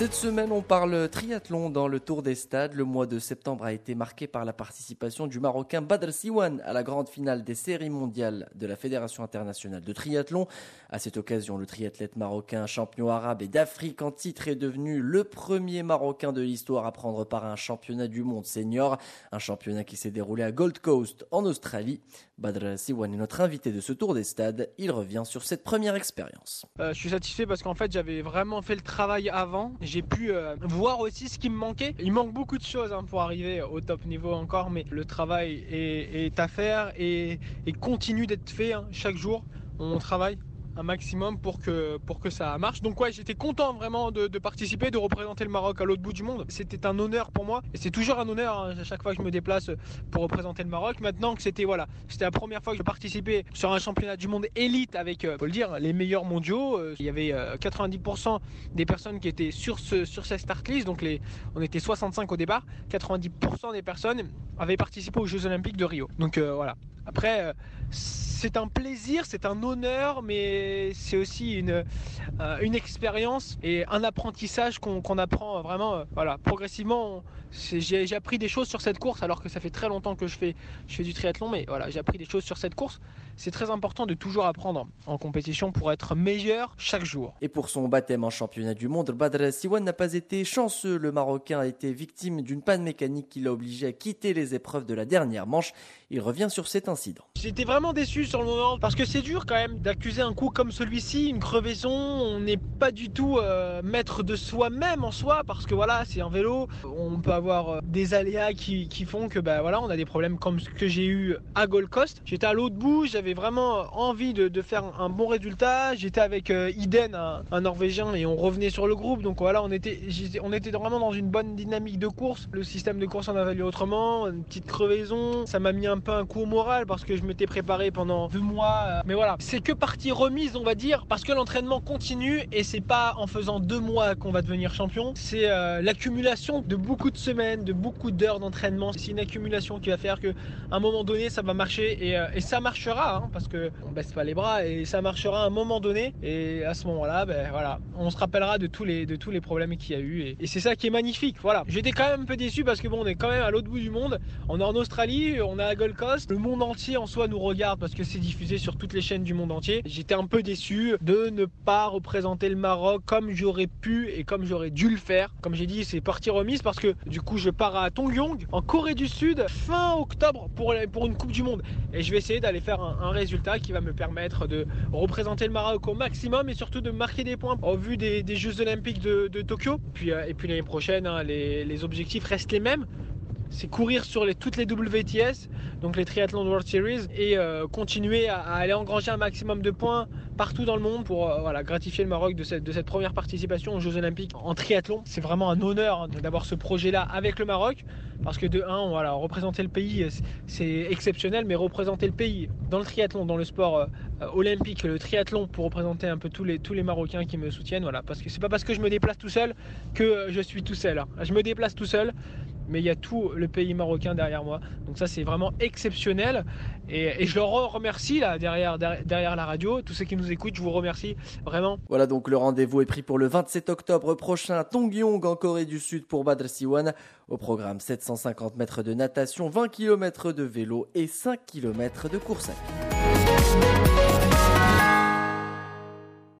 Cette semaine, on parle triathlon dans le Tour des Stades. Le mois de septembre a été marqué par la participation du Marocain Badr Siwan à la grande finale des séries mondiales de la Fédération internationale de triathlon. À cette occasion, le triathlète marocain, champion arabe et d'Afrique en titre, est devenu le premier Marocain de l'histoire à prendre part à un championnat du monde senior. Un championnat qui s'est déroulé à Gold Coast, en Australie. Badr Siwan est notre invité de ce Tour des Stades. Il revient sur cette première expérience. Euh, je suis satisfait parce qu'en fait, j'avais vraiment fait le travail avant j'ai pu euh, voir aussi ce qui me manquait. Il manque beaucoup de choses hein, pour arriver au top niveau encore, mais le travail est, à faire et, continue d'être fait hein, chaque jour. On travaille un maximum pour que, pour que ça marche. Donc ouais, j'étais content vraiment de, participer, de représenter le Maroc à l'autre bout du monde. C'était un honneur pour moi et c'est toujours un honneur hein, à chaque fois que je me déplace pour représenter le Maroc. Maintenant que c'était voilà, c'était la première fois que je participais sur un championnat du monde élite avec, euh, faut le dire, les meilleurs mondiaux. Euh, il y avait 90% euh, des personnes qui étaient sur ce sur cette start list, donc les, on était 65 au départ. 90% des personnes avaient participé aux Jeux Olympiques de Rio. Donc voilà. Après c'est un plaisir, c'est un honneur, mais c'est aussi une, euh, une expérience et un apprentissage qu'on apprend vraiment euh, voilà, progressivement. J'ai appris des choses sur cette course alors que ça fait très longtemps que je fais, je fais du triathlon, mais voilà, j'ai appris des choses sur cette course. C'est très important de toujours apprendre en compétition pour être meilleur chaque jour. Et pour son baptême en championnat du monde, Badr Siwan n'a pas été chanceux. Le Marocain a été victime d'une panne mécanique qui l'a obligé à quitter les épreuves de la dernière manche. Il revient sur cet J'étais vraiment déçu sur le moment parce que c'est dur quand même d'accuser un coup comme celui-ci, une crevaison. On n'est pas du tout euh, maître de soi-même en soi parce que voilà, c'est un vélo. On peut avoir euh, des aléas qui, font que bah voilà, on a des problèmes comme ce que j'ai eu à Gold Coast. J'étais à l'autre bout, j'avais vraiment envie de, faire un bon résultat. J'étais avec euh, Iden, un, Norvégien, et on revenait sur le groupe. Donc voilà, on était, on était vraiment dans une bonne dynamique de course. Le système de course en a valu autrement, une petite crevaison. Ça m'a mis un peu un coup au moral parce que je m'étais préparé pendant deux mois. Euh, mais voilà, c'est que partie remise, on va dire, parce que l'entraînement continue et c'est pas en faisant deux mois qu'on va devenir champion. C'est euh, l'accumulation de beaucoup de semaines, de beaucoup d'heures d'entraînement. C'est une accumulation qui va faire que à un moment donné, ça va marcher et, euh, ça marchera hein, parce que on baisse pas les bras et ça marchera à un moment donné. Et à ce moment-là, ben voilà, on se rappellera de tous les de tous les problèmes qu'il y a eu et, c'est ça qui est magnifique. Voilà, j'étais quand même un peu déçu parce que bon, on est quand même à l'autre bout du monde. On est en Australie, on est à Gold Coast. Le monde en soi nous regarde parce que c'est diffusé sur toutes les chaînes du monde entier. J'étais un peu déçu de ne pas représenter le Maroc comme j'aurais pu et comme j'aurais dû le faire. Comme j'ai dit, c'est partie remise parce que du coup, je pars à Tongyong en Corée du Sud fin octobre pour, une Coupe du Monde. Et je vais essayer d'aller faire un, résultat qui va me permettre de représenter le Maroc au maximum et surtout de marquer des points au vu des, Jeux Olympiques de, Tokyo. Puis, euh, et puis l'année prochaine, hein, les objectifs restent les mêmes c'est courir sur toutes les WTS, donc les Triathlon World Series, et euh, continuer à, aller engranger un maximum de points partout dans le monde pour euh, gratifier le Maroc de cette, de première participation aux Jeux Olympiques en triathlon. C'est vraiment un honneur hein, d'avoir ce projet-là avec le Maroc, parce que de un, voilà, représenter le pays, c'est exceptionnel, mais représenter le pays dans le triathlon, dans le sport euh, olympique, le triathlon, pour représenter un peu tous les, tous les Marocains qui me soutiennent, voilà, parce que c'est pas parce que je me déplace tout seul que je suis tout seul. Hein. Je me déplace tout seul, mais il y a tout le pays marocain derrière moi. Donc ça c'est vraiment exceptionnel. Et, je leur remercie là derrière, derrière, la radio. Tous ceux qui nous écoutent, je vous remercie vraiment. Voilà donc le rendez-vous est pris pour le 27 octobre prochain Tongyong en Corée du Sud pour Badr Siwan. Au programme 750 mètres de natation, 20 km de vélo et 5 km de course à pied.